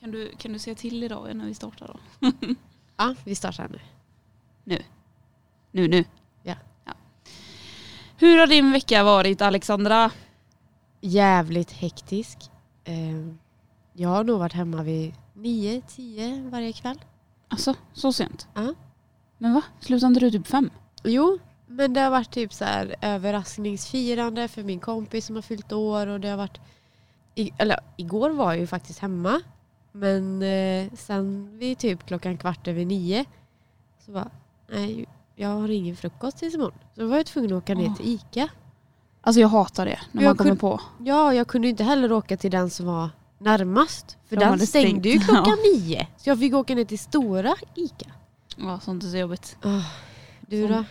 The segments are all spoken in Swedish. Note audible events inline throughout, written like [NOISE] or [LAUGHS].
Kan du, kan du säga till idag när vi startar då? Ja, vi startar nu. Nu, nu. Ja. Hur har din vecka varit Alexandra? Jävligt hektisk. Eh, Jag har nog varit hemma vid 9-10 varje kväll. Alltså, så sent? Ja. Men va? Slutade inte du typ fem? Jo, men det har varit typ så här överraskningsfirande för min kompis som har fyllt år och det har varit... I, eller igår var jag ju faktiskt hemma. Men eh, sen vid typ klockan kvart över nio så bara, nej jag har ingen frukost tills imorgon. Så då var jag tvungen att åka ner till ICA. Alltså jag hatar det när Jag man kommer kunde- på. Ja, jag kunde inte heller åka till den som var närmast. För De den stängde ju klockan nio. Så jag fick åka ner till stora ICA. Ja, sånt är så jobbigt. Oh, du då?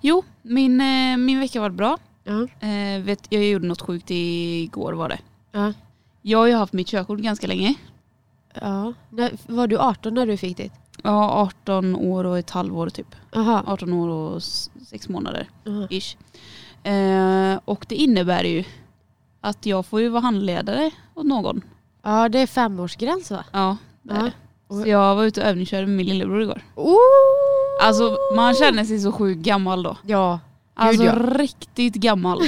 Jo, min, eh, min vecka var bra. Ja. Eh, vet, jag gjorde något sjukt igår var det. Ja. Jag har ju haft mitt körkort ganska länge. Ja. När, var du 18 när du fick ditt? Ja, 18 år och ett halvår typ. Jaha. 18 år och sex månader ish. Eh, och det innebär ju att jag får ju vara handledare åt någon. Ja, det är femårsgräns va? Ja, det är det. Så jag var ute och övningskörde med min lillebror igår. Oh! Alltså man känner sig så sjukt gammal då. Ja. Alltså ja. riktigt gammal.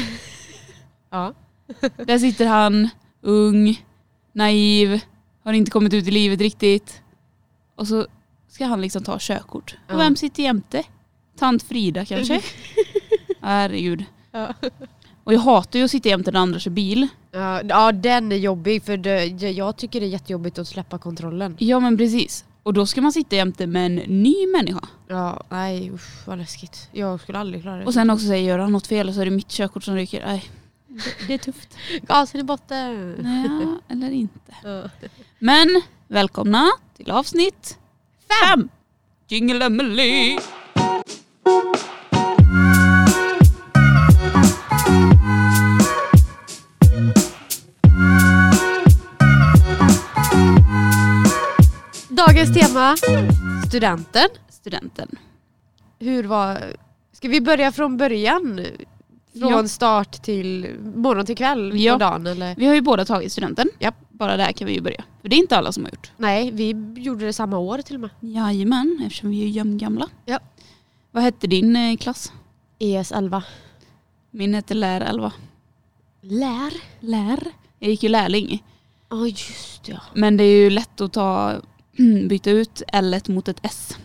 [LAUGHS] ja. Där sitter han, ung, naiv, har inte kommit ut i livet riktigt. Och så ska han liksom ta körkort. Ja. Och vem sitter jämte? Tant Frida kanske? [LAUGHS] Herregud. Ja. Och jag hatar ju att sitta jämte den andra kör bil. Ja, ja, den är jobbig för det, jag tycker det är jättejobbigt att släppa kontrollen. Ja men precis. Och då ska man sitta jämte med en ny människa. Ja, nej usch vad läskigt. Jag skulle aldrig klara det. Och sen också säger gör han något fel så är det mitt körkort som ryker. Nej, det, det är tufft. Gasen i botten. Nej, eller inte. Men välkomna till avsnitt fem. Jingle Emily. Dagens tema, studenten. Studenten. Hur var... Ska vi börja från början? Från Ja. start till morgon till kväll Ja. på dagen eller? Vi har ju båda tagit studenten. Japp. Bara där kan vi ju börja. För det är inte alla som har gjort. Nej, vi gjorde det samma år till och med. Jajamän, eftersom vi är jämngamla. Ja. Vad hette din eh, klass? ES 11. Min hette Lär 11. Lär? Lär? Jag gick ju lärling. Ja just ja. Men det är ju lätt att ta, [CLEARS THROAT] byta ut L mot ett S.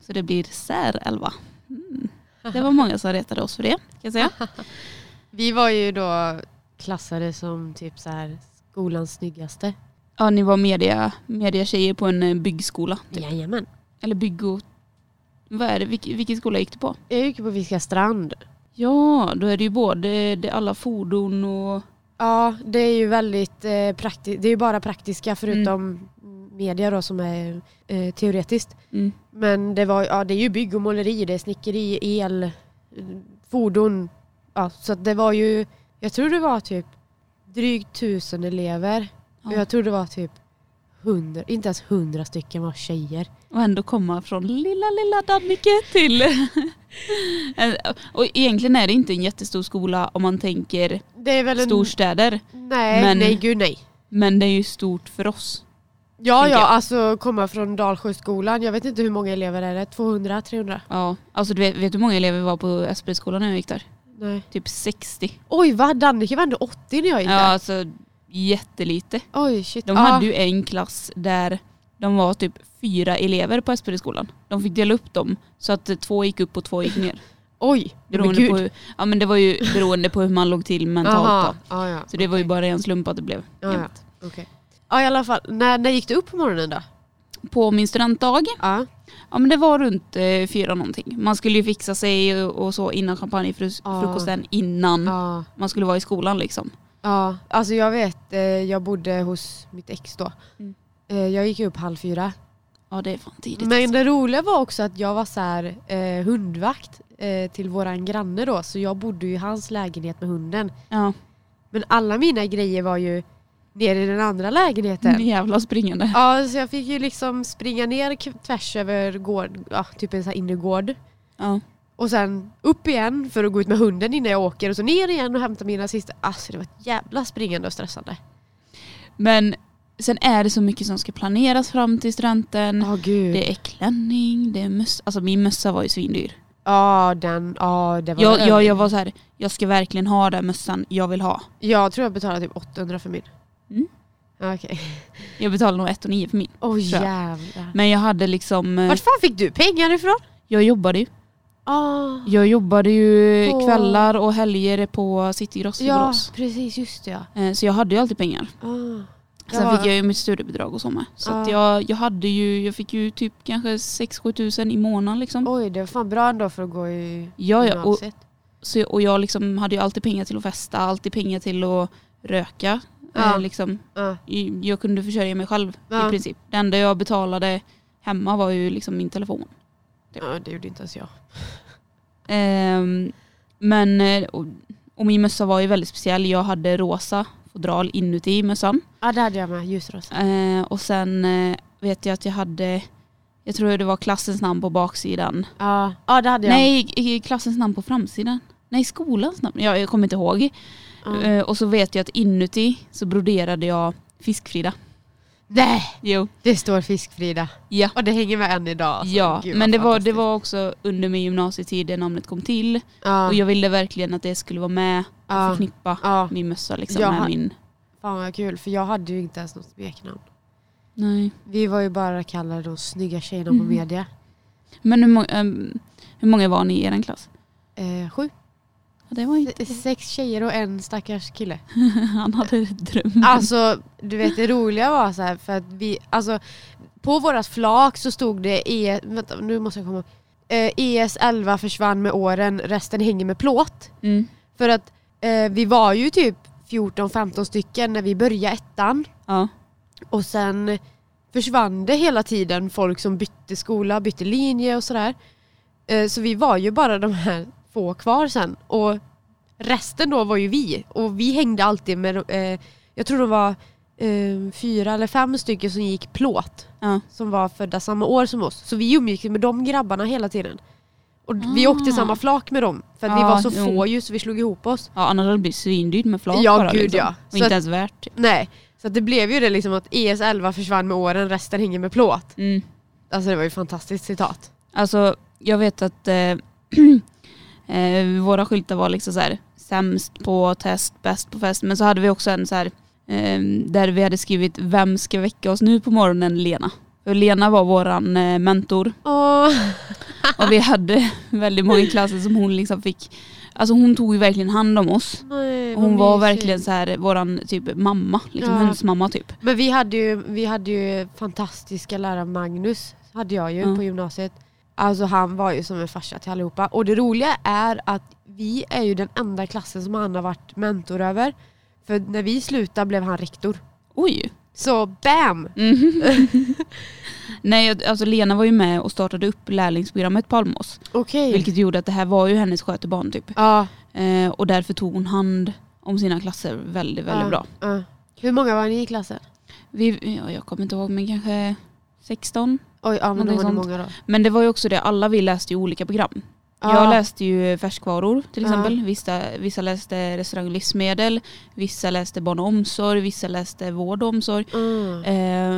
Så det blir Sär 11. Mm. Det var många som retade oss för det, kan säga. [LAUGHS] Vi var ju då klassade som typ så här skolans snyggaste. Ja, ni var media, mediatjejer på en eh, byggskola. Typ. Jajamän. Eller bygg och... Vad är det? Vilk, vilken skola gick du på? Jag gick på Viska strand. Ja, då är det ju både det alla fordon och... Ja, det är ju väldigt eh, praktiskt. Det är ju bara praktiska förutom media då som är eh, teoretiskt. Mm. Men det, var, ja, det är ju bygg och måleri, det är snickeri, el, eh, fordon. Ja, så det var ju, jag tror det var typ drygt tusen elever. Och Ja. jag tror det var typ hundra, inte ens hundra stycken var tjejer. Och ändå komma från lilla, lilla Dannike till... [LAUGHS] En- och egentligen är det inte en jättestor skola om man tänker väl en... storstäder. Nej, men- nej gud nej. Men det är ju stort för oss. Ja, ja, alltså komma från Dalsjöskolan. Jag vet inte hur många elever är det? 200, 300? Ja, alltså du vet, vet du hur många elever var på Espelskolan när jag gick där? Nej. Typ 60. Oj, vad? Dannike var ändå 80 när jag gick Ja, där. alltså jättelite. Oj, shit. De ja. hade ju en klass där de var typ fyra elever på Espelskolan. De fick dela upp dem så att två gick upp och två gick ner. [LAUGHS] Oj, nej, men Beroende gud. hur- ja, men det var ju beroende på hur man låg till mentalt. Aha, Då. ja. Så det var ju bara en slump att det blev Ja, ja. jämnt. Ja, i alla fall. När, när gick du upp på morgonen då? På min studentdag, Ja. ja men det var runt eh, fyra någonting. Man skulle ju fixa sig och, och så innan champagnefrukosten innan Ja. man skulle vara i skolan liksom. ja. Alltså jag vet, eh, jag bodde hos mitt ex då. Mm. Eh, Jag gick upp halv fyra. Ja det är fan tidigt. Men det roliga var också att jag var så här, eh, hundvakt eh, till våran granne då. Så jag bodde ju i hans lägenhet med hunden. Ja, Men alla mina grejer var ju nere i den andra lägenheten. jävla springande. Ja, så jag fick ju liksom springa ner tvärs över gård, ja, typ en sån här innergård. Ja. Och sen upp igen för att gå ut med hunden innan jag åker och så ner igen och hämta mina sista. Alltså det var ett jävla springande och stressande. Men sen är det så mycket som ska planeras fram till studenten. Ja gud. Det är klänning, det är mössa. Alltså min mössa var ju svindyr. Ja den, ja det var Jag, jag, jag var så här, jag ska verkligen ha den mössan jag vill ha. jag tror jag betalade typ 800 för min. Mm. Okej. [LAUGHS] Jag betalade nog 1 9 för min. Jävlar. Men jag hade liksom, eh, Vart fan fick du pengar ifrån? jag jobbade ju. Ah. Jag jobbade ju På- kvällar och helger på City Gross i Ja Borås. precis, just det ja. Eh, Så jag hade ju alltid pengar. Ah. Sen Ja. fick jag ju mitt studiebidrag och så med. Så Ja. jag, jag hade ju, jag fick ju typ kanske 6-7 tusen i månaden liksom. Oj det var fan bra ändå för att gå i Ja, ja, och, så, och jag liksom hade ju alltid pengar till att festa, alltid pengar till att röka. Ja. Eh, liksom, Ja. Jag kunde försörja mig själv Ja. i princip. Det enda jag betalade hemma var ju liksom min telefon. ja det gjorde inte ens jag. Ehm, men, eh, och, och min mössa var ju väldigt speciell. Jag hade rosa fodral inuti mössan. Ja det hade jag med, ljusrosa. Eh, och sen eh, vet jag att jag hade, jag tror det var klassens namn på baksidan. Ja, ja det hade jag. Nej, klassens namn på framsidan. Nej, skolans namn. Ja, jag kommer inte ihåg. Eh, och så vet jag att inuti så broderade jag Fiskfrida. Nej, Jo. det står Fiskfrida. Ja. Och det hänger med än idag. alltså. ja, Gud, men det var, det var också under min gymnasietid det namnet kom till. Ja, Och jag ville verkligen att det skulle vara med och ja, förknippa ja. min mössa liksom Jag med har- min... Fan vad kul, för jag hade ju inte ens något smeknamn. Nej. Vi var ju bara kallade de snygga tjejerna Mm. på media. Men hur, må- ehm, hur många var ni i er klass? Eh, sju. Det var inte... Se- Sex tjejer och en stackars kille. [LAUGHS] Han hade dröm. Alltså, du vet det roliga var så här för att vi, alltså på vårat flak så stod det E, vänta nu måste jag komma eh, ES11 försvann med åren, resten hänger med plåt. Mm. För att eh, vi var ju typ 14-15 stycken när vi började ettan Ja. och sen försvann det hela tiden folk som bytte skola, bytte linje och sådär. Eh, så vi var ju bara de här få kvar sen och resten då var ju vi och vi hängde alltid med, eh, jag tror det var eh, fyra eller fem stycken som gick plåt Ja. som var födda samma år som oss. Så vi umgicks med de grabbarna hela tiden. Och vi Ah. åkte samma flak med dem för att vi Ja, var så jo. få ju så vi slog ihop oss. ja, annars hade det blivit svindyrt med flak Ja, bara. gud, liksom. ja. Och Så inte att- ens värt. Typ. Nej, så det blev ju det liksom att ES11 försvann med åren, resten hänger med plåt. Mm. Alltså det var ju ett fantastiskt citat. Alltså, jag vet att eh, [CLEARS THROAT] [CLEARS THROAT] eh, våra skyltar var liksom så här sämst på test, bäst på fest. Men så hade vi också en så här eh, där vi hade skrivit vem ska väcka oss nu på morgonen? Lena. För Lena var våran eh, mentor Åh. och vi hade väldigt många i klassen som hon liksom fick, alltså hon tog ju verkligen hand om oss. Nej, hon var mysigt. verkligen så här våran typ mamma, liksom Ja. hönsmamma typ. Men vi hade ju, vi hade ju fantastiska lärare Magnus, hade jag ju Ja. på gymnasiet. Alltså han var ju som en farsa till allihopa. Och det roliga är att vi är ju den enda klassen som han har varit mentor över. För när vi slutade blev han rektor. Oj! Så BAM! Mm. [LAUGHS] Nej alltså Lena var ju med och startade upp lärlingsprogrammet på Almås. Okej. Vilket gjorde att det här var ju hennes skötebarn typ. Ja, Eh, och därför tog hon hand om sina klasser väldigt, väldigt Ja. bra. ja. Hur många var ni i klassen? Vi, ja, jag kommer inte ihåg men kanske 16. Oj, ja men då var det många då. Men det var ju också det, alla vi läste ju olika program. Ja. Jag läste ju färskvaror till Ja. exempel. Vissa, vissa läste restaurang och livsmedel. Vissa läste barn och omsorg. Vissa läste vård och omsorg. Mm.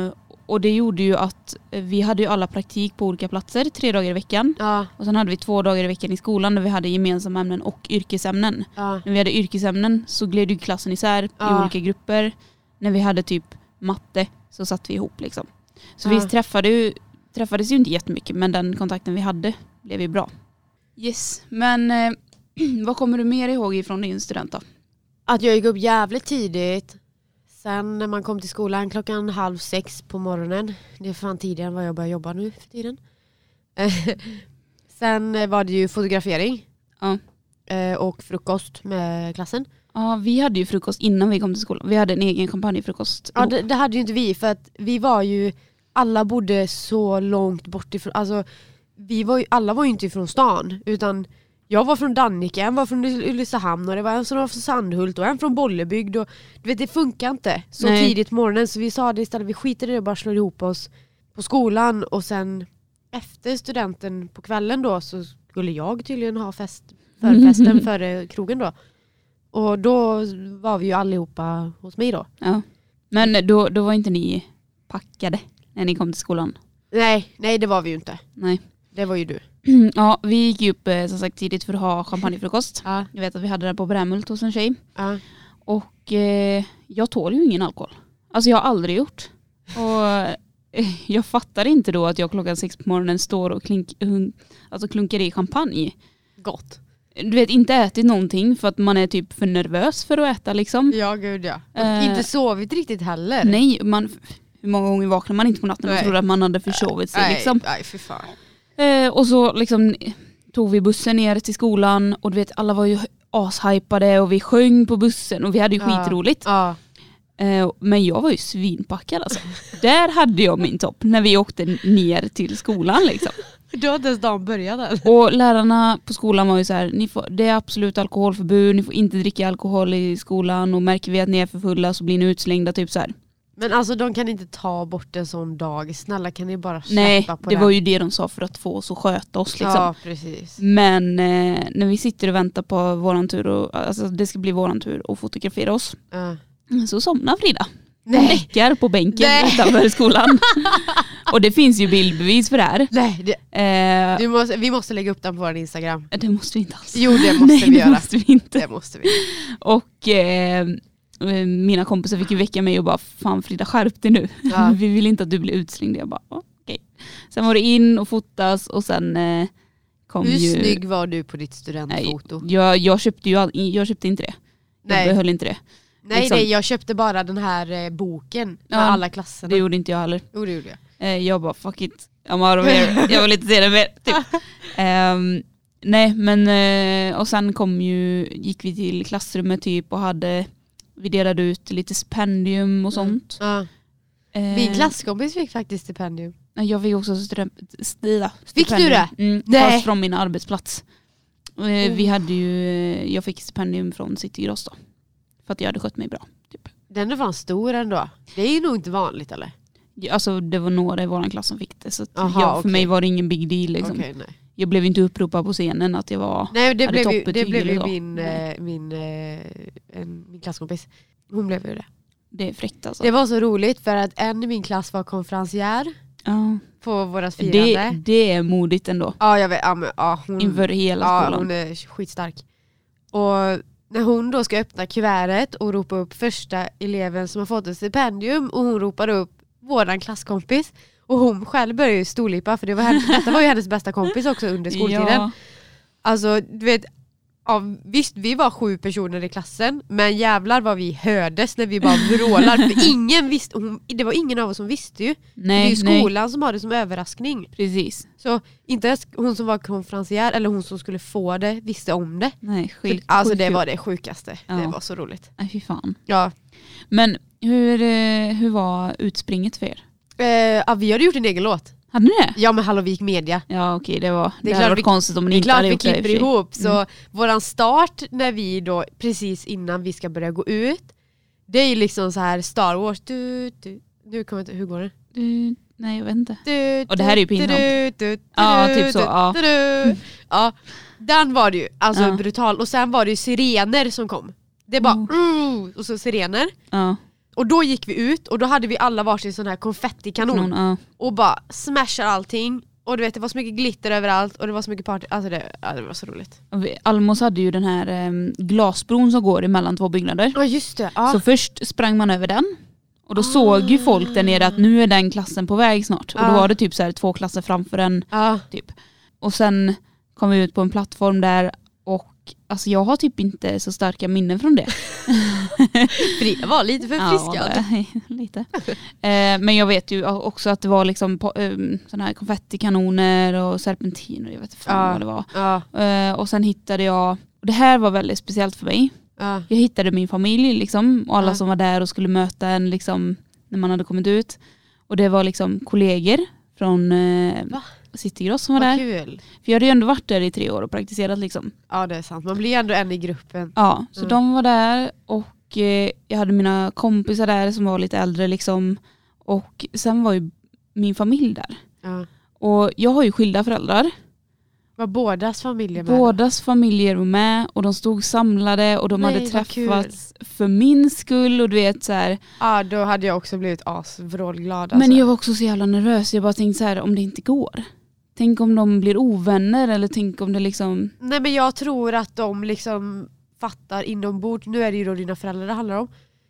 Eh, och det gjorde ju att vi hade ju alla praktik på olika platser tre dagar i veckan. Ja, Och sen hade vi två dagar i veckan i skolan där vi hade gemensamma ämnen och yrkesämnen. ja. När vi hade yrkesämnen så gled ju klassen isär i Ja. olika grupper. När vi hade typ matte så satt vi ihop liksom. Så vi träffade ju, träffades ju inte jättemycket men den kontakten vi hade blev ju bra. Yes, men eh, [CLEARS THROAT] vad kommer du mer ihåg ifrån din student då? Att jag gick upp jävligt tidigt. Sen när man kom till skolan klockan halv sex på morgonen. Det är fan tidigare än vad jag börjar jobba nu för tiden. [LAUGHS] Sen eh, var det ju fotografering. Ja. Eh, Och frukost med klassen. Ja, vi hade ju frukost innan vi kom till skolan. Vi hade en egen champagnefrukost. Ja, det, det hade ju inte vi för att vi var ju, alla bodde så långt bort ifrån, alltså vi var ju, alla var ju inte ifrån stan utan jag var från Dannike, en var från Ulricehamn och det var en som var från Sandhult och en från Bollebygd och du vet det funkar inte så Nej. tidigt på morgonen så vi sa det istället, vi skiter i det och bara slår ihop oss på skolan och sen efter studenten på kvällen då så skulle jag tydligen ha fest, förfesten [LAUGHS] före krogen då. Och då var vi ju allihopa hos mig då. Ja. Men då, då var inte ni packade när ni kom till skolan? Nej, nej det var vi ju inte. Nej. Det var ju du. [CLEARS THROAT] Ja, vi gick ju upp eh, som sagt tidigt för att ha champagnefrukost. Ja. Jag vet att vi hade det på Brämhult hos en tjej. Ja. Och eh, jag tål ju ingen alkohol. Alltså jag har aldrig gjort. Och eh, jag fattar inte då att jag klockan sex på morgonen står och klink, alltså klunkar i champagne. Gott. Du vet inte ätit någonting för att man är typ för nervös för att äta liksom. Ja gud ja. Och Eh, inte sovit riktigt heller. Nej, man, hur många gånger vaknar man inte på natten och trodde att man hade försovit sig nej, liksom. nej för fan. Eh, och så liksom tog vi bussen ner till skolan och du vet alla var ju ashypade och vi sjöng på bussen och vi hade ju Ja. skitroligt. Ja. Eh, men jag var ju svinpackad alltså. Där hade jag min topp när vi åkte ner till skolan liksom. Du har inte ens dagen börjat än. Och lärarna på skolan var ju så här, ni får, det är absolut alkoholförbud, ni får inte dricka alkohol i skolan och märker vi att ni är för fulla så blir ni utslängda typ så här. Men alltså de kan inte ta bort en sån dag. Snälla kan ni bara släppa Nej, på det den? var ju det de sa för att få oss att sköta oss liksom. Ja precis. Men eh, när vi sitter och väntar på våran tur, och, alltså det ska bli våran tur att fotografera oss, Ja. så somnar Frida. Nej. däckar på bänken Nej. utanför [LAUGHS] skolan. och det finns ju bildbevis för det här. Nej, det, Eh, måste, vi måste lägga upp den på vår Instagram. det måste vi inte alls. Jo det måste [LAUGHS] Nej, vi det göra. måste vi inte. Det måste vi. Och eh, mina kompisar fick ju väcka mig och bara fan Frida skärp dig nu. Ja. [LAUGHS] vi vill inte att du blir utslängd. Jag bara okej. Sen var det in och fotas och sen eh, kom Hur ju... snygg var du på ditt Nej, studentfoto? jag, jag köpte ju jag köpte inte det. Jag Nej, behöll inte det. nej, liksom- nej jag köpte bara den här eh, boken med Ja, alla klasserna. Det gjorde inte jag heller. Jo det gjorde jag. Eh, jag bara fuck it, I'm out of here. [LAUGHS] jag vill inte se det mer. Typ. Ehm, nej men eh, och sen kom ju, gick vi till klassrummet typ och hade, vi delade ut lite stipendium och sånt. Ja. Eh, Min klasskompis fick faktiskt stipendium. Jag fick också stida, Fick du stipendium. det? Mm, Nej. Fast från min arbetsplats. Eh, Vi Oh. hade ju, eh, jag fick stipendium från City Gross då. För att jag hade skött mig bra. Typ. Den är fan stor ändå. Det är ju nog inte vanligt eller? Alltså det var några i vår klass som fick det. Så att Aha, jag, för okej. mig var det ingen big deal. Liksom. Okej, nej. Jag blev inte uppropad på scenen att jag var... Nej det blev, ju, det blev ju min, eh, min, eh, en, min klasskompis. Hon blev ju det. Det är fräckt alltså. Det var så roligt för att en i min klass var konferencier ja. på vårat det, firande. det är modigt ändå. Ja jag vet, ja, men, ja, hon, Inför hela ja, skolan. hon är skitstark. Och när hon då ska öppna kuvertet och ropa upp första eleven som har fått ett stipendium och hon ropar upp våran klasskompis och hon själv börjar ju storlipa för det var henne, detta var ju hennes bästa kompis också under skoltiden. Ja, Alltså du vet, ja, visst vi var sju personer i klassen men jävlar vad vi hördes när vi bara vrålar för [LAUGHS] ingen visste, hon, det var ingen av oss som visste ju. det är nej, ju nej. skolan som har det som överraskning. Precis. Så inte ens hon som var konferencier eller hon som skulle få det visste om det. Nej, För, skit, alltså sjukt det var det sjukaste. Ja. Det var så roligt. Nej fy fan. Ja. Men hur, eh, hur var utspringet för er? Eh, ja, vi hade gjort en egen låt. Hade ni det? Ja med Hallå vi gick media. Ja okej det var, Det det, är hade klart varit vi- konstigt om ni Det är inte klart hade vi gjort det i och för klipper sig. ihop. Så våran start när vi då precis innan vi ska börja gå ut. Det är ju liksom så här Star Wars. Du, du, nu kommer inte, hur går det? Du, nej jag vet inte. Du, Och det här är ju pinsamt. du, du, du, Ja, typ så, ja. [LAUGHS] ja. Den var det ju, alltså Ja. brutal. Och sen var det ju sirener som kom. Det bara Oh. "Mm", och så sirener. Ja, Och då gick vi ut och då hade vi alla varsin sån här konfettikanon. någon, ja. Och bara smashar allting. Och du vet det var så mycket glitter överallt och det var så mycket party. Alltså det, ja, det var så roligt. Almos hade ju den här eh, glasbron som går emellan två byggnader. Ja just det. Ja. Så först sprang man över den och då såg ju folk där nere att nu är den klassen på väg snart. Och då Ah. var det typ så här två klasser framför en typ. Och sen kom vi ut på en plattform där och alltså jag har typ inte så starka minnen från det. [LAUGHS] Frida var lite förfriskad. Ja, [LAUGHS] lite. Eh, men jag vet ju också att det var liksom på, eh, såna här konfettikanoner och serpentiner, jag vet inte Ja. vad det var. Ja. Eh, och sen hittade jag, och det här var väldigt speciellt för mig, Ja. jag hittade min familj liksom, och alla som var där och skulle möta en liksom, när man hade kommit ut. Och det var liksom kollegor från eh, Va? Citygross som var Vad där. kul. För jag hade ju ändå varit där i tre år och praktiserat liksom. Ja det är sant, man blir ändå en i gruppen. Ja, så Mm. de var där och eh, jag hade mina kompisar där som var lite äldre liksom. Och sen var ju min familj där. Ja. Och jag har ju skilda föräldrar. Var bådas familjer med? Bådas familjer var med och de stod samlade och de Nej, hade vad träffats för min skull och du vet så här. Ja då hade jag också blivit asvrålglad. Alltså. Men jag var också så jävla nervös. Jag bara tänkte så här om det inte går. Tänk om de blir ovänner eller tänk om det liksom... Nej men jag tror att de liksom fattar inombords, nu är det ju då dina föräldrar det handlar om.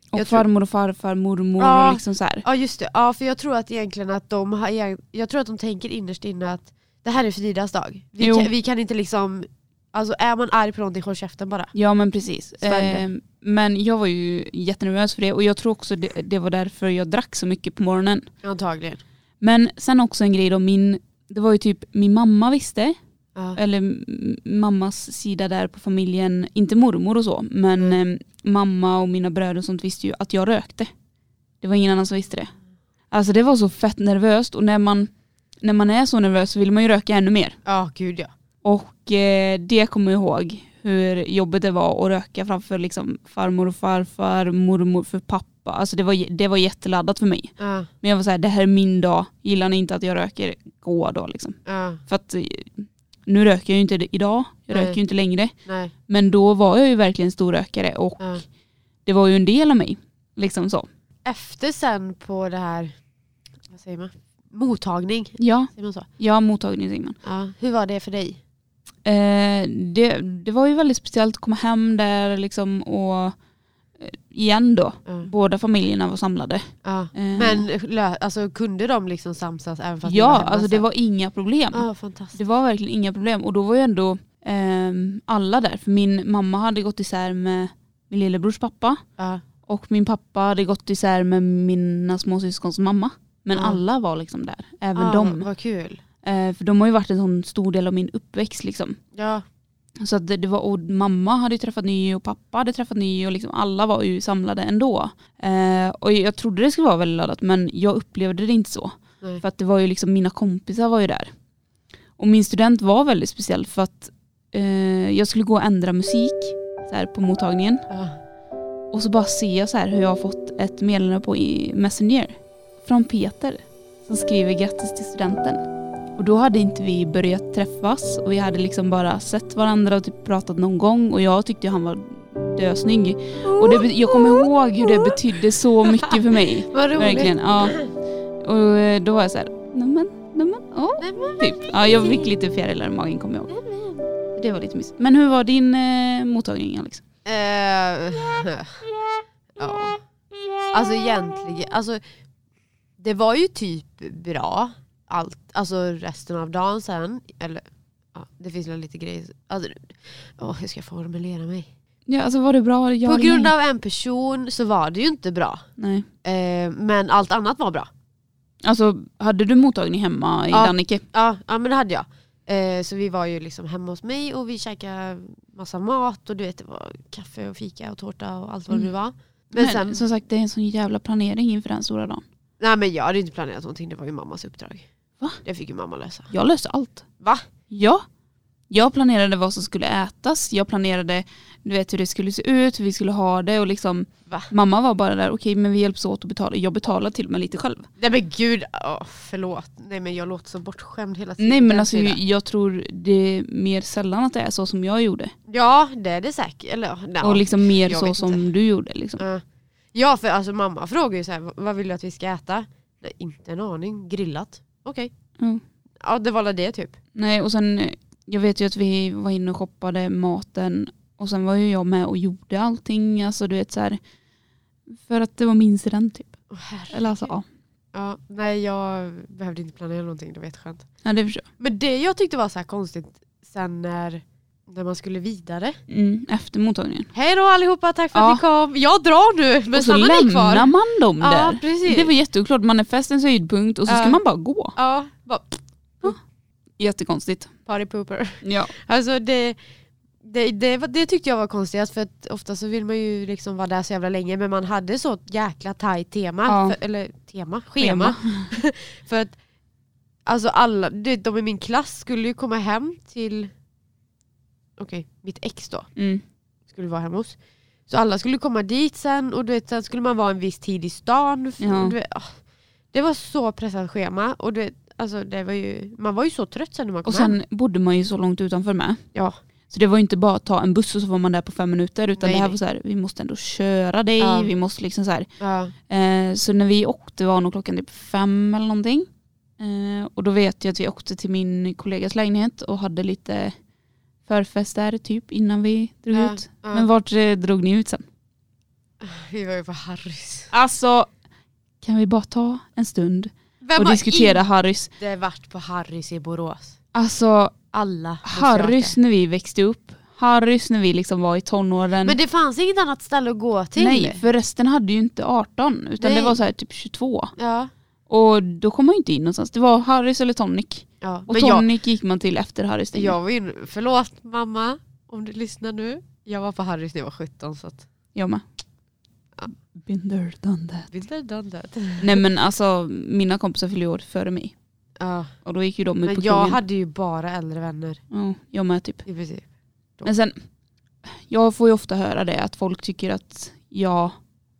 Och Jag farmor och farfar, mormor Ja. och liksom så här. Ja just det, ja för jag tror att egentligen att de har, jag tror att de tänker innerst inne att det här är Fridas dag. Vi, Jo. kan, vi kan inte liksom, alltså är man arg på någonting, håll käften bara. Ja men precis. Eh, men jag var ju jättenervös för det och jag tror också det, det var därför jag drack så mycket på morgonen. Antagligen. Men sen också en grej då, min, det var ju typ min mamma visste, Ja. eller mammas sida där på familjen, inte mormor och så, men Mm. eh, mamma och mina bröder och sånt visste ju att jag rökte. Det var ingen annan som visste det. Alltså det var så fett nervöst och när man, när man är så nervös så vill man ju röka ännu mer. ja gud ja. Och eh, det kommer jag ihåg hur jobbigt det var att röka framför liksom farmor och farfar, mormor för pappa. Alltså det var, det var jätteladdat för mig. Ja, Men jag var såhär, det här är min dag, gillar ni inte att jag röker, gå då liksom. ja, För att eh, nu röker jag ju inte idag, jag Nej. röker ju inte längre. nej. Men då var jag ju verkligen storrökare och Ja. det var ju en del av mig. Liksom så. Efter sen på det här, vad säger man? Mottagning, Ja, säger man så? ja mottagning säger man. Hur var det för dig? Eh, det, det var ju väldigt speciellt att komma hem där liksom och eh, igen då, Ja. båda familjerna var samlade. Ja. Eh, Men alltså, kunde de liksom samsas även fast ja, hemma alltså det var inga problem. Ja. Det var verkligen inga problem och då var ju ändå ehm, alla där. För min mamma hade gått isär med min lillebrors pappa Ja. och min pappa hade gått isär med mina småsyskons mamma. Men alla var liksom där, även ja, de. Vad kul. Eh, för de har ju varit en sån stor del av min uppväxt liksom. Ja. Så att det, det var, och mamma hade ju träffat ny och pappa hade träffat ny och liksom alla var ju samlade ändå. Eh, och jag trodde det skulle vara väldigt laddat men jag upplevde det inte så. Nej. För att det var ju liksom, mina kompisar var ju där. Och min student var väldigt speciell för att eh, jag skulle gå och ändra musik så här, på mottagningen. Ja. Och så bara ser jag så här hur jag har fått ett meddelande på Messenger från Peter som skriver grattis till studenten. Och då hade inte vi börjat träffas och vi hade liksom bara sett varandra och typ pratat någon gång och jag tyckte han var dösnygg. Och det, jag kommer ihåg hur det betydde så mycket för mig. [LAUGHS] Vad roligt. Verkligen, ja. Och eh, då var jag så här, nämen, nämen, ja. Typ. Ja, jag fick lite fjärilar i magen kommer jag ihåg. Det var lite mysigt. Men hur var din eh, mottagning Alex? Eh, [LAUGHS] ja. Alltså egentligen, alltså det var ju typ bra allt, alltså resten av dagen sen, eller ja, det finns väl lite grejer, alltså, åh, hur ska jag formulera mig? Ja, alltså var det bra? Ja, På eller grund nej? av en person så var det ju inte bra, Nej. eh, men allt annat var bra. Alltså hade du mottagning hemma i Ja. Dannike? Ja, ja men det hade jag. Eh, så vi var ju liksom hemma hos mig och vi käkade massa mat och du vet det var kaffe och fika och tårta och allt vad det nu Mm. var. Men, Men sen, som sagt det är en sån jävla planering inför den stora dagen. nej men jag hade inte planerat någonting, det var ju mammas uppdrag. Va? Det fick ju mamma lösa. Jag löste allt. Va? Ja. Jag planerade vad som skulle ätas, jag planerade du vet hur det skulle se ut, hur vi skulle ha det och liksom Va? mamma var bara där, okej men vi hjälps åt att betala. Jag betalade till och med lite själv. Nej men gud, oh, förlåt. Nej men jag låter så bortskämd hela tiden. Nej men alltså tiden. jag tror det är mer sällan att det är så som jag gjorde. Ja det är det säkert. Eller, nej, och liksom mer så som inte. du gjorde. Liksom. Ja. Ja för alltså mamma frågar ju så här, vad vill du att vi ska äta? Nej, inte en aning, grillat. Okej. Mm. Ja det var väl det typ. Nej och sen, eh, jag vet ju att vi var inne och shoppade maten och sen var ju jag med och gjorde allting. Alltså du vet så här, för att det var min student typ. Herregud. Eller alltså ja, Ja, nej jag behövde inte planera någonting, det var jätteskönt. ja det förstår Men det jag tyckte var så här konstigt sen när, när man skulle vidare. Mm, efter mottagningen. Hej då allihopa, tack för Ja. att ni kom. Jag drar nu, men och så ni kvar? lämnar man dem Ja där. precis. Det var jätteoklart, man är festens höjdpunkt och så ska Ja. man bara gå. Ja, bara Jättekonstigt. party pooper. Ja. Alltså det, det, det, det tyckte jag var konstigt för att ofta så vill man ju liksom vara där så jävla länge men man hade så jäkla tajt tema, Ja. för, eller tema, schema. [LAUGHS] för att alltså alla, de i min klass skulle ju komma hem till, okej mitt ex då, Mm. skulle vara hemma hos. Så alla skulle komma dit sen och du vet, sen skulle man vara en viss tid i stan. Ja. Vet, ah, det var så pressat schema och du vet, alltså det var ju, man var ju så trött sen när man kom Och sen hem. bodde man ju så långt utanför med. Ja. Så det var ju inte bara att ta en buss och så var man där på fem minuter utan Nej, det här nej. var så här, vi måste ändå köra dig, Ja. vi måste liksom så här. Ja. Eh, så när vi åkte var nog klockan typ fem eller någonting. Eh, och då vet jag att vi åkte till min kollegas lägenhet och hade lite förfest där typ innan vi drog Ja, ut. ja. Men vart eh, drog ni ut sen? [LAUGHS] Vi var ju på Harrys. Alltså, kan vi bara ta en stund Vem och har diskutera Harrys? inte varit på Harrys i Borås? Alltså, Alla Harrys det. när vi växte upp, Harrys när vi liksom var i tonåren. Men det fanns inget annat ställe att gå till. Nej, för resten hade ju inte 18 utan Nej. det var så här typ 22. Ja. Och då kom man ju inte in någonstans. Det var Harrys eller Tonic. ja. Och Men jag, Tonic gick man till efter stängde. jag var ju, förlåt mamma om du lyssnar nu. Jag var på Harrys när jag var 17 så att Jag med. Ja. There, done that. There, done that. [LAUGHS] Nej men alltså mina kompisar fyllde år före mig. Ja. Och då gick ju de ut på Men jag krogen. hade ju bara äldre vänner Ja, jag med typ. i princip. Men sen, jag får ju ofta höra det att folk tycker att jag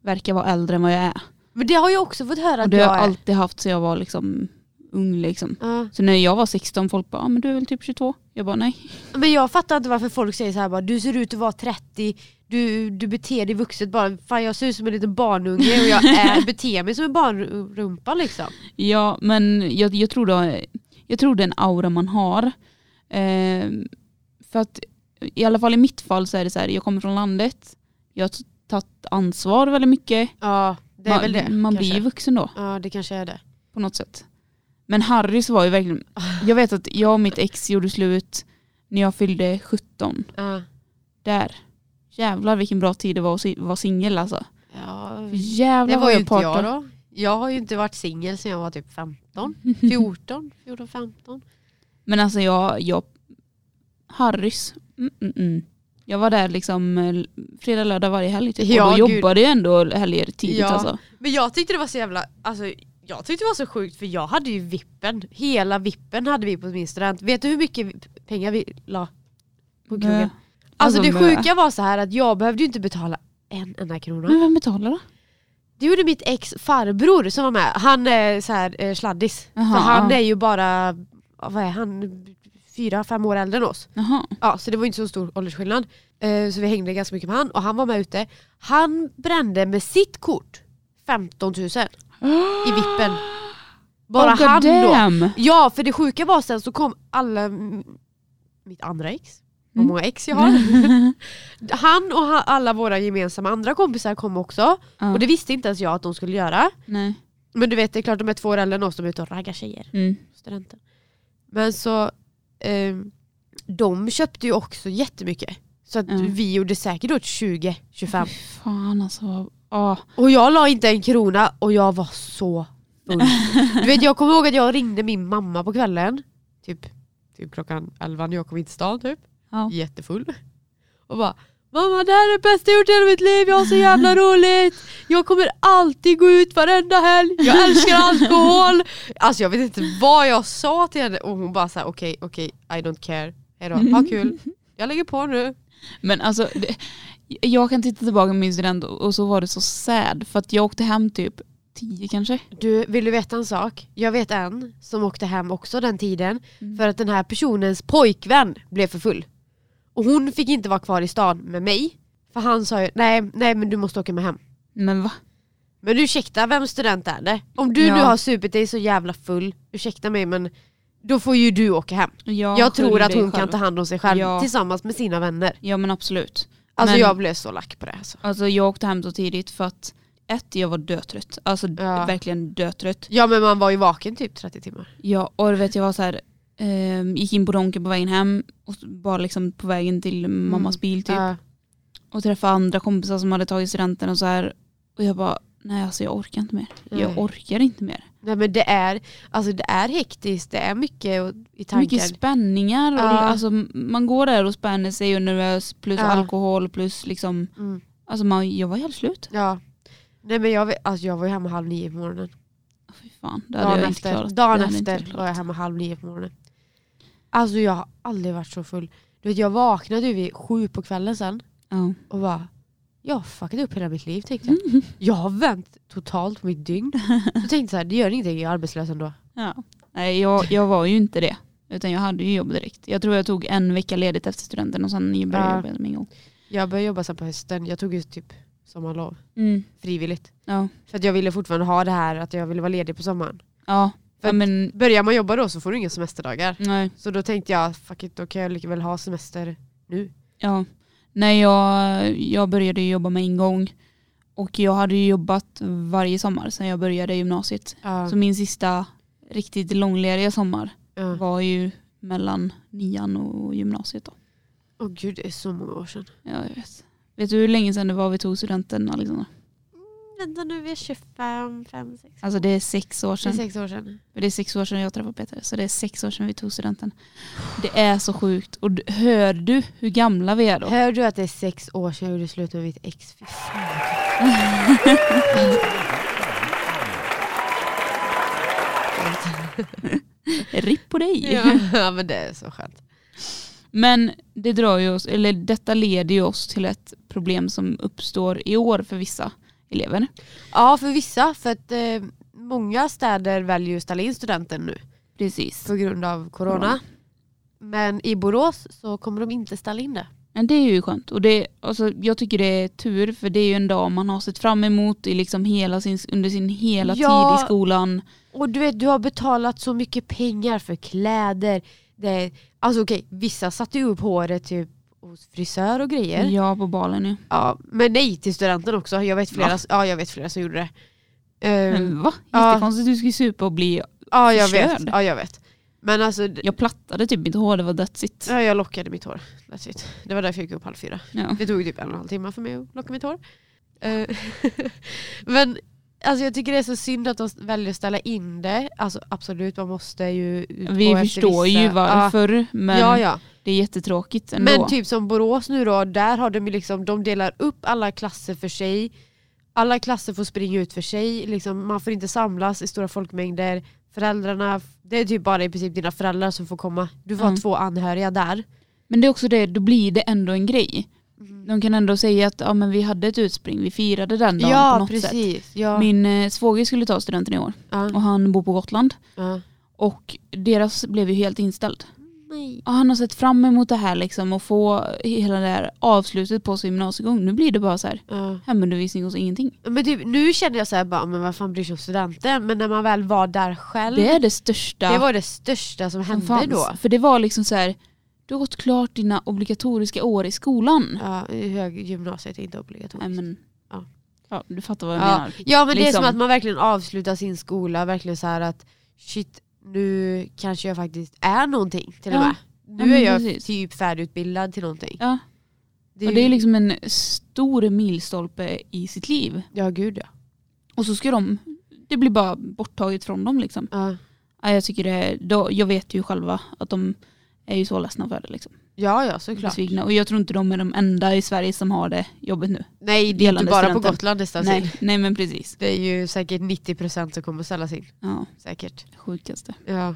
verkar vara äldre än vad jag är. Men det har jag också fått höra Och att det har jag jag är. alltid haft så jag var liksom ung liksom. Ja. Så när jag var 16 folk bara, ah, men du är väl typ 22? Jag bara nej. Men jag fattar inte varför folk säger så här bara, du ser ut att vara 30, du, du beter dig vuxet bara. Fan jag ser ut som en liten barnunge och jag är, [LAUGHS] beter mig som en barnrumpa liksom. Ja men jag, jag, tror då, jag tror det är en aura man har. Eh, för att i alla fall i mitt fall så är det så här, jag kommer från landet, jag har tagit ansvar väldigt mycket. Ja, det är man väl det. man blir kanske. ju vuxen då Ja det kanske är det. på något sätt. Men Harrys var ju verkligen, [LAUGHS] jag vet att jag och mitt ex gjorde slut när jag fyllde 17. Ja. Där. Jävlar vilken bra tid det var att vara singel alltså. Ja, Jävlar det var ju inte jag då. Jag har ju inte varit singel sedan jag var typ 15, 14, 14, 15. Men alltså jag, jag Harrys, mm, mm, mm. Jag var där liksom eh, fredag, lördag varje helg typ. Ja, och då gud. jobbade jag ändå helger tidigt Ja. alltså. Men jag tyckte det var så jävla, alltså jag tyckte det var så sjukt för jag hade ju vippen, hela vippen hade vi på min student. Vet du hur mycket pengar vi la på krogen? Bö. Alltså, det sjuka var så här att jag behövde ju inte betala en enda krona. Men vem betalar då? Det gjorde mitt ex farbror som var med. Han är så här eh, sladdis. Jaha, så han är ju bara, vad är han, fyra, fem år äldre än oss. Jaha. Ja, så det var inte så stor åldersskillnad. Eh, så vi hängde ganska mycket med han och han var med ute. Han brände med sitt kort 15 000 i vippen. Bara oh, han då. goddamn. Ja, för det sjuka var sen så kom alla, mitt andra ex, vad Mm. många ex jag har. [LAUGHS] han och alla våra gemensamma andra kompisar kom också. Ja. Och det visste inte ens jag att de skulle göra. Nej. Men du vet, det är klart de är två år äldre än oss, de är ute och raggar tjejer. Mm. Studenten. Men så, ehm, de köpte ju också jättemycket. Så att Ja. vi gjorde säkert åt 20-25. Fy Fan alltså. Och jag la inte en krona och jag var så full. [LAUGHS] Du vet, jag kommer ihåg att jag ringde min mamma på kvällen, typ, typ klockan 11 när jag kom in till stan typ, Ja. jättefull. Och bara Mamma det här är det bästa jag gjort i hela mitt liv, jag har så jävla roligt. Jag kommer alltid gå ut varenda helg, jag älskar alkohol. Alltså jag vet inte vad jag sa till henne och hon bara såhär okej, okej, I don't care. Hejdå, ha kul. Jag lägger på nu. Men alltså, det, jag kan titta tillbaka på min student och och så var det så sad för att jag åkte hem typ tio kanske. Du, vill du veta en sak? Jag vet en som åkte hem också den tiden Mm. för att den här personens pojkvän blev för full. Och hon fick inte vara kvar i stan med mig. För han sa ju nej, nej men du måste åka med hem. Men va? Men ursäkta, vem student är det? Om du Ja. nu har supit dig så jävla full, ursäkta mig men då får ju du åka hem. Ja, jag tror att hon själv. kan ta hand om sig själv Ja. tillsammans med sina vänner. Ja men absolut. Alltså Men- jag blev så lack på det. Alltså. Alltså jag åkte hem så tidigt för att ett, jag var dötrött. Alltså Ja. verkligen dötrött. Ja men man var ju vaken typ 30 timmar. Ja, och du vet jag var så här, ehm, gick in på Donken på vägen hem och bara liksom på vägen till mammas bil typ. Ja. Och träffade andra kompisar som hade tagit studenten och så här. Och jag bara, nej alltså jag orkar inte mer. Jag Nej. orkar inte mer. Nej men det är, alltså det är hektiskt, det är mycket i tanken. Mycket spänningar. Och, Ja. alltså, man går där och spänner sig och nervös plus Ja. alkohol plus liksom, mm. alltså man, jag var helt slut. Ja. Nej men jag, alltså jag var ju hemma halv nio på morgonen. Fy fan, det hade Dagen jag inte efter, klarat. dagen inte efter jag var jag hemma halv nio på morgonen. Alltså jag har aldrig varit så full. Du vet jag vaknade ju vid sju på kvällen sen Ja. och bara jag har fuckat upp hela mitt liv tänkte jag. [LAUGHS] Jag har vänt totalt på mitt dygn. Så tänkte jag så här, det gör ingenting, jag är arbetslös ändå. Ja. Nej, jag, jag var ju inte det. Utan jag hade ju jobb direkt. Jag tror jag tog en vecka ledigt efter studenten och sen började jag Ja. jobba med en gång. Jag började jobba sen på hösten. Jag tog ju typ sommarlov. Mm. Frivilligt. Ja. För att jag ville fortfarande ha det här att jag ville vara ledig på sommaren. Ja. För men Börjar man jobba då så får du inga semesterdagar. nej. Så då tänkte jag, fuck it, då kan jag lika väl ha semester nu. Ja. Nej jag, jag började jobba med en gång. Och jag hade jobbat varje sommar sedan jag började gymnasiet. Ja. Så min sista riktigt långlediga sommar ja. var ju mellan nian och gymnasiet då. Åh gud, det är så många år sedan. Ja, jag vet. Vet du hur länge sedan det var vi tog studenten Alexandra? Vänta nu, vi är 25, 5, 6, Alltså det är sex år det är sedan. sex år sedan. Det är sex år sedan jag träffade Peter. Så det är sex år sedan vi tog studenten. Det är så sjukt. Och hör du hur gamla vi är då? Hör du att det är sex år sedan jag gjorde slut med mitt ex? Fy. [LAUGHS] Ripp på dig. ja men det är så skönt. Men det drar ju oss, eller detta leder ju oss till ett problem som uppstår i år för vissa elever. Ja för vissa, för att eh, många städer väljer ju att ställa in studenten nu Precis. på grund av corona. Corona. Men i Borås så kommer de inte ställa in det. Men det är ju skönt. Och det, alltså, jag tycker det är tur för det är ju en dag man har sett fram emot i liksom hela sin, under sin hela Ja. tid i skolan. Och du vet, du har betalat så mycket pengar för kläder. Det, alltså okej, vissa satte ju upp håret typ hos frisör och grejer. Ja. Ja, på balen ja. men nej till studenten också. Jag vet flera, Va? ja, jag vet flera som gjorde det. Men va? ja. Jättekonstigt. Du ska ju supa och bli... ja, jag vet. förstörd. Ja, jag vet. Men alltså, Jag plattade typ mitt hår, det var that's it. ja, jag lockade mitt hår. That's it. Det var därför jag gick upp halv fyra. Ja. Det tog typ en och en halv timme för mig att locka mitt hår. Eh, [LAUGHS] men alltså, jag tycker det är så synd att de väljer att ställa in det. Alltså absolut, man måste ju utgå Vi förstår vissa- ju varför men Ja, ja. det är jättetråkigt ändå. Men typ som Borås nu då, där har de liksom, de delar upp alla klasser för sig. Alla klasser får springa ut för sig, liksom, man får inte samlas i stora folkmängder. Föräldrarna, det är typ bara i princip dina föräldrar som får komma. Du får Mm. ha två anhöriga där. Men det är också det, då blir det ändå en grej. De kan ändå säga att ja, men vi hade ett utspring, vi firade den dagen på Ja något sätt. precis. Ja. Min eh, svåger skulle ta studenten i år ja. och han bor på Gotland. Ja. Och deras blev ju helt inställd. Nej. Och han har sett fram emot det här liksom och få hela det här avslutet på sin gymnasiegång. Nu blir det bara så här Ja. hemundervisning och så ingenting. Men typ, nu känner jag så här bara, men vad fan bryr sig om studenten? Men när man väl var där själv, Det är det största det var det största som som hände fanns. då. För det var liksom så här, du har gått klart dina obligatoriska år i skolan. Ja, hög gymnasiet är inte obligatoriskt. Nej, men, Ja. ja, du fattar vad jag Ja. menar. Ja men det är Liksom. som att man verkligen avslutar sin skola, verkligen så här att shit, nu kanske jag faktiskt är någonting till och med. Nu är jag precis. typ färdigutbildad till någonting. Ja. Det Och det är liksom en stor milstolpe i sitt liv. Ja gud ja. Och så ska de, det blir bara borttaget från dem liksom. Ja, jag tycker det, då, jag vet ju själva att de är ju så ledsna för det liksom. ja, ja såklart. Besvikna. Och jag tror inte de är de enda i Sverige som har det jobbigt nu. Nej det är inte bara på studenten. Gotland det ställs in. Nej, nej men precis. Det är ju säkert 90% som kommer ställas in. Ja, Säkert. sjukaste. Ja.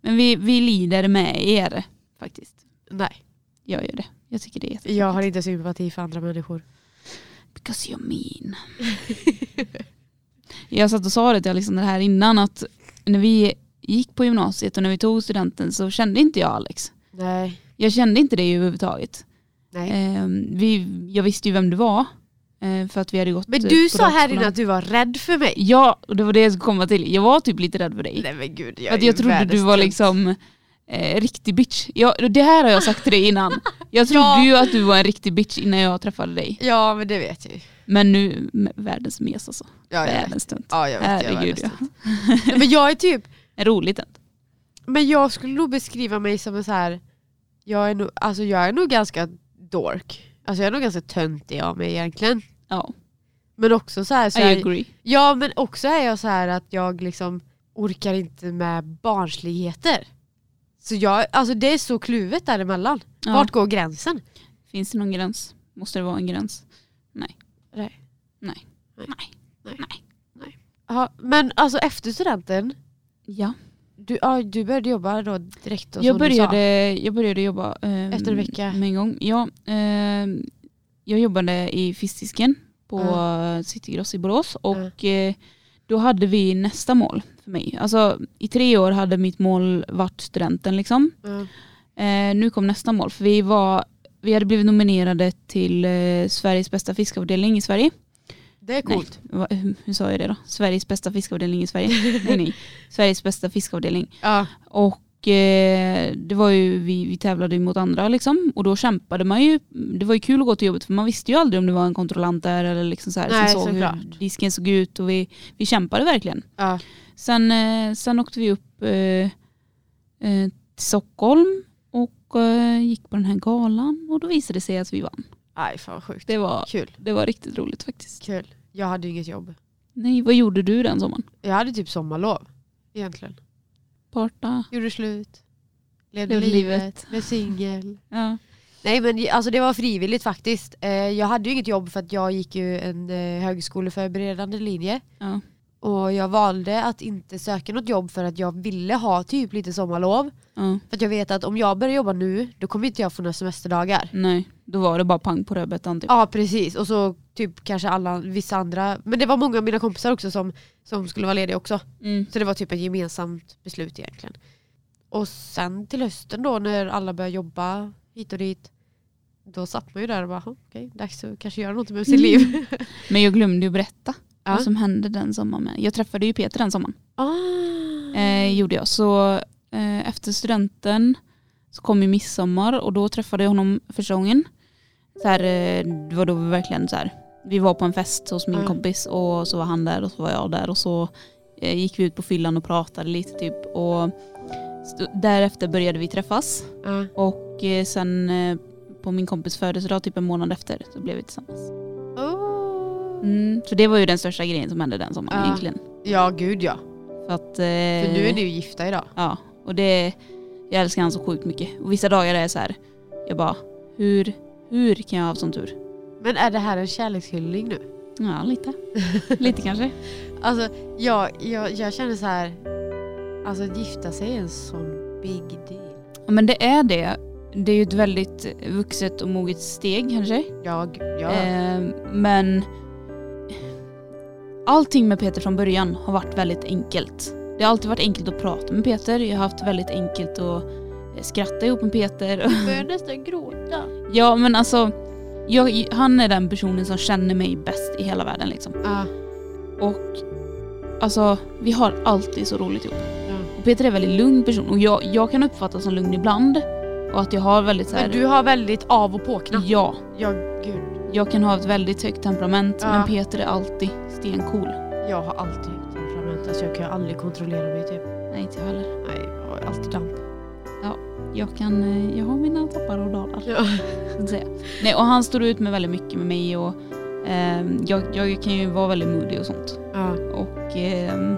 Men vi, vi lider med er faktiskt. Nej, Jag gör det. Jag tycker det är jättetråkigt. jag har inte sympati för andra människor. Because you're mean. [LAUGHS] jag satt och sa det till Alexander här innan att när vi gick på gymnasiet och när vi tog studenten så kände inte jag Alex. Nej. Jag kände inte det överhuvudtaget. Nej. Eh, vi, jag visste ju vem du var. Eh, för att vi hade gått Men eh, du sa här inne att du var rädd för mig. Ja, och det var det jag skulle komma till. Jag var typ lite rädd för dig. Nej men gud, jag För att jag trodde du var tönt. liksom eh, riktig bitch. Jag, det här har jag sagt till dig innan. Jag trodde Ja. ju att du var en riktig bitch innan jag träffade dig. Ja men det vet jag ju. Men nu, världens mes alltså. Ja, jag världens tunt. Ja jag vet. jag Herregud ja. världens tönt. Nej, Men jag är typ, En rolig tunt. men jag skulle nog beskriva mig som en så här. Jag är nog, alltså jag är nog ganska dork. Alltså jag är nog ganska töntig av mig egentligen. Ja, Men också så här, så I här agree. Ja men också är jag så här att jag liksom orkar inte med barnsligheter. Så jag, alltså det är så kluvet däremellan. Ja. Vart går gränsen? Finns det någon gräns? Måste det vara en gräns? Nej. Nej. Nej. Nej. Nej. Nej. Ja, men alltså efter studenten, Ja. du, ja, du började jobba då direkt då, Jag började, jag började jobba ehm, Efter en vecka? med en gång. Ja, ehm, jag jobbade i fiskdisken på Ja. Citygross i Borås och eh, då hade vi nästa mål för mig. Alltså i tre år hade mitt mål varit studenten liksom. Ja. Eh, nu kom nästa mål för vi var vi hade blivit nominerade till eh, Sveriges bästa fiskavdelning i Sverige. Det är coolt. Va, hur, sa jag det då? Sveriges bästa fiskavdelning i Sverige. nej, nej. [LAUGHS] Sveriges bästa fiskavdelning. Ja. Och eh, det var ju, vi, vi tävlade mot andra liksom. Och då kämpade man ju. Det var ju kul att gå till jobbet för man visste ju aldrig om det var en kontrollant där eller liksom så här, Nej, som såg hur disken såg ut. Och vi, vi kämpade verkligen. Ja. Sen, eh, sen åkte vi upp eh, eh, till Stockholm och eh, gick på den här galan och då visade det sig att vi vann. Aj fan vad sjukt. Det var, Kul. det var riktigt roligt faktiskt. Kul. Jag hade ju inget jobb. Nej, vad gjorde du den sommaren? Jag hade typ sommarlov. Egentligen. Parta? Gjorde slut. Levde Levde livet. livet. Blev singel. [LAUGHS] Ja. Nej men alltså det var frivilligt faktiskt. Eh, jag hade ju inget jobb för att jag gick ju en eh, högskoleförberedande linje. ja. Och jag valde att inte söka något jobb för att jag ville ha typ lite sommarlov. ja. För att jag vet att om jag börjar jobba nu, då kommer inte jag få några semesterdagar. Nej, då var det bara pang på rödbetan typ. Ja precis, och så typ kanske alla, vissa andra, men det var många av mina kompisar också som, som skulle vara lediga också. Mm. Så det var typ ett gemensamt beslut egentligen. Och sen till hösten då när alla började jobba hit och dit, då satt man ju där och bara, "Jaha, okej, dags att kanske göra något med sitt [LAUGHS] liv. Men jag glömde ju berätta Ja. vad som hände den sommaren. Jag träffade ju Peter den sommaren. Ah. Eh, gjorde jag. Så eh, efter studenten så kom ju midsommar och då träffade jag honom första gången. Så här, eh, det var då vi verkligen så här, vi var på en fest hos min Mm. kompis och så var han där och så var jag där och så eh, gick vi ut på fyllan och pratade lite typ och därefter började vi träffas Ja. och eh, sen på min kompis födelsedag typ en månad efter så blev vi tillsammans. Oh. Mm, så det var ju den största grejen som hände den sommaren Ja. egentligen. Ja gud ja, För att, för eh, nu är ni ju gifta idag. Ja, och det, jag älskar han så sjukt mycket. Och vissa dagar är det så här, jag bara, hur, hur kan jag ha sån tur? Men är det här en kärlekshyllning nu? Ja, lite. lite kanske. [LAUGHS] Alltså jag, jag, jag känner så här. alltså att gifta sig är en sån big deal. Ja, men det är det. Det är ju ett väldigt vuxet och moget steg kanske. Ja, gud, ja. Eh, men allting med Peter från början har varit väldigt enkelt. Det har alltid varit enkelt att prata med Peter. Jag har haft väldigt enkelt att eh, skratta ihop med Peter. börjar nästan gråta. ja men alltså, jag, han är den personen som känner mig bäst i hela världen liksom. Ja, Och alltså, vi har alltid så roligt ihop. ja. Och Peter är en väldigt lugn person och jag, jag kan uppfattas som lugn ibland. Och att jag har väldigt så här, Men du har väldigt av och påknapp. Ja, Ja, gud. Jag kan ha ett väldigt högt temperament Ja. men Peter är alltid stencool. Jag har alltid högt temperament. Alltså jag kan aldrig kontrollera mig typ. Nej inte jag heller. Nej, jag har alltid damp. Jag, kan, eh, jag har mina toppar och dalar. Ja. [LAUGHS] Nej, och han står ut med väldigt mycket med mig och ehm, jag, jag kan ju vara väldigt moody och sånt. ja. Och, ehm,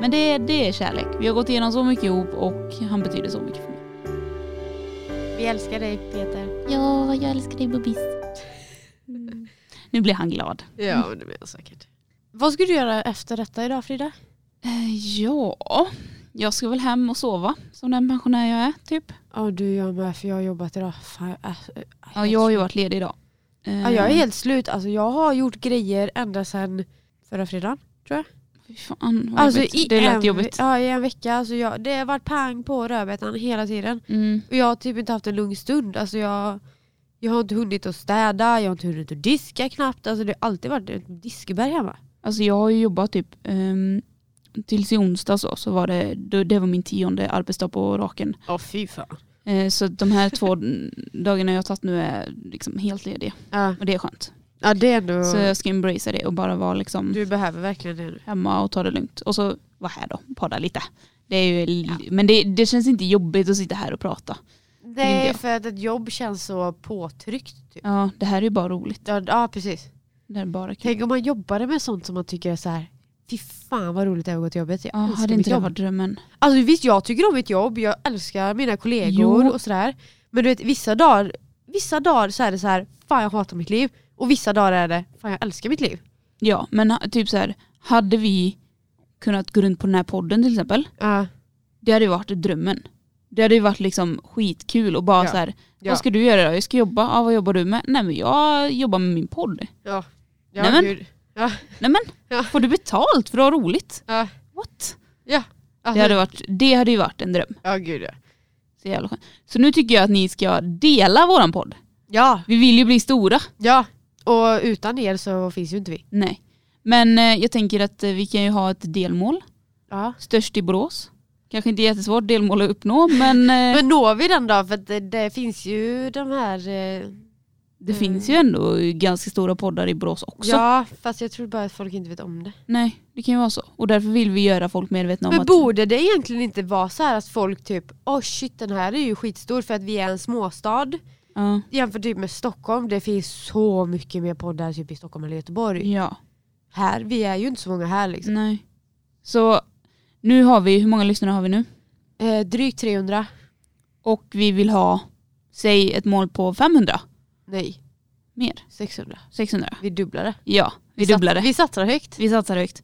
men det, det är kärlek. Vi har gått igenom så mycket ihop och han betyder så mycket för mig. Vi älskar dig Peter. Ja, jag älskar dig Bubbis. Nu blir han glad. Ja, det blir jag säkert. Vad ska du göra efter detta idag Frida? Eh, ja, jag ska väl hem och sova som den pensionär jag är typ. Ja, du jag med för jag har jobbat idag. Fan, jag, är, jag, är Ja, jag har ju varit ledig idag. Eh, Ja, jag är helt slut. Alltså, jag har gjort grejer ända sedan förra fredagen. Fy fan Alltså, i Det lät en, jobbigt. Ja, i en vecka. Alltså, jag, det har varit pang på rödbetan hela tiden. Mm. Och jag har typ inte haft en lugn stund. Alltså, jag, jag har inte hunnit att städa, jag har inte hunnit att diska knappt. Alltså, det har alltid varit ett diskberg hemma. Alltså jag har ju jobbat typ um, tills i onsdag så, så var det, det, var min tionde arbetsdag på raken. Ja, fy fan. Eh, så de här två [LAUGHS] dagarna jag har tagit nu är liksom helt lediga. Ja, Och det är skönt. Ja det är ändå... Så jag ska embracea det och bara vara liksom Du behöver verkligen det hemma och ta det lugnt. Och så vara här då, podda lite. Det är ju, li- Men det, det känns inte jobbigt att sitta här och prata. Nej, jag. för att ett jobb känns så påtryckt. Typ. Ja, det här är ju bara roligt. Ja, ja, precis. Det här är bara kul. Tänk om man jobbade med sånt som man tycker är så här. Fy fan vad roligt det är att gå till jobbet. Jag Ja, älskar hade mitt inte det jobb. varit drömmen? Alltså visst jag tycker om mitt jobb, jag älskar mina kollegor Jo. och sådär. Men du vet vissa dagar, vissa dagar så är det så här, fan jag hatar mitt liv. Och vissa dagar är det, fan jag älskar mitt liv. Ja, men typ så här, hade vi kunnat gå runt på den här podden till exempel, Ja, det hade ju varit drömmen. Det hade ju varit liksom skitkul och bara Ja. så här, ja. vad ska du göra då? Jag ska jobba, ja, vad jobbar du med? Nej men jag jobbar med min podd. ja. Ja, Nej, men- gud. Ja. Nej men, Ja. får du betalt för att ha roligt? Ja. What? Ja. Det hade, varit, det hade ju varit en dröm. Ja gud ja. Så jävla skönt. Så nu tycker jag att ni ska dela våran podd. Ja, Vi vill ju bli stora. ja. Och utan er så finns ju inte vi. Nej. Men eh, jag tänker att eh, vi kan ju ha ett delmål. Ja. Störst i Borås. Kanske inte jättesvårt delmål att uppnå men, [LAUGHS] eh, Men når vi den då? För att det, det finns ju de här... Eh, det finns ju ändå ganska stora poddar i Borås också. ja, fast jag tror bara att folk inte vet om det. Nej, det kan ju vara så. Och därför vill vi göra folk medvetna om Men att... borde det egentligen inte vara så här att folk typ, oh shit den här är ju skitstor för att vi är en småstad. Ja. Jämfört typ med Stockholm, det finns så mycket mer poddar typ i Stockholm eller Göteborg. ja. Här, vi är ju inte så många här liksom. Nej. Så nu har vi, hur många lyssnare har vi nu? Eh, drygt 300. Och vi vill ha, säg ett mål på 500. Nej, Mer. 600. 600. Vi dubblar det. Ja, vi sat- dubblar det. Vi satsar högt. Vi satsar högt.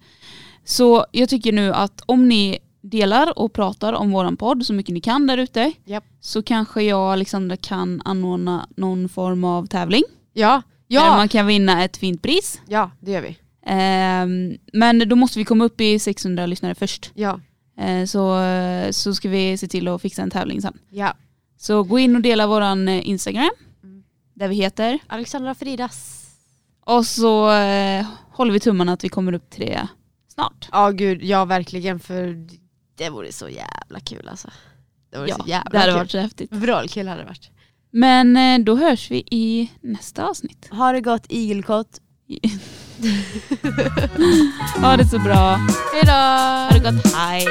Så jag tycker nu att om ni delar och pratar om våran podd så mycket ni kan där ute Japp. så kanske jag och Alexandra kan anordna någon form av tävling Ja, där ja, man kan vinna ett fint pris. ja det gör vi. Ehm, men då måste vi komma upp i 600 lyssnare först. Ja, Ehm, så, så ska vi se till att fixa en tävling sen. ja. Så gå in och dela våran eh, Instagram Mm. där vi heter Alexandra Fridas. och så eh, håller vi tummarna att vi kommer upp till det snart. Ja gud, ja verkligen för det vore så jävla kul alltså. Det vore Ja, så jävla det hade kul. varit så häftigt. Vrålkul hade det varit. Men eh, då hörs vi i nästa avsnitt. Ha det gott igelkott. [LAUGHS] ha det så bra. Hejdå! Ha det gott. Hej.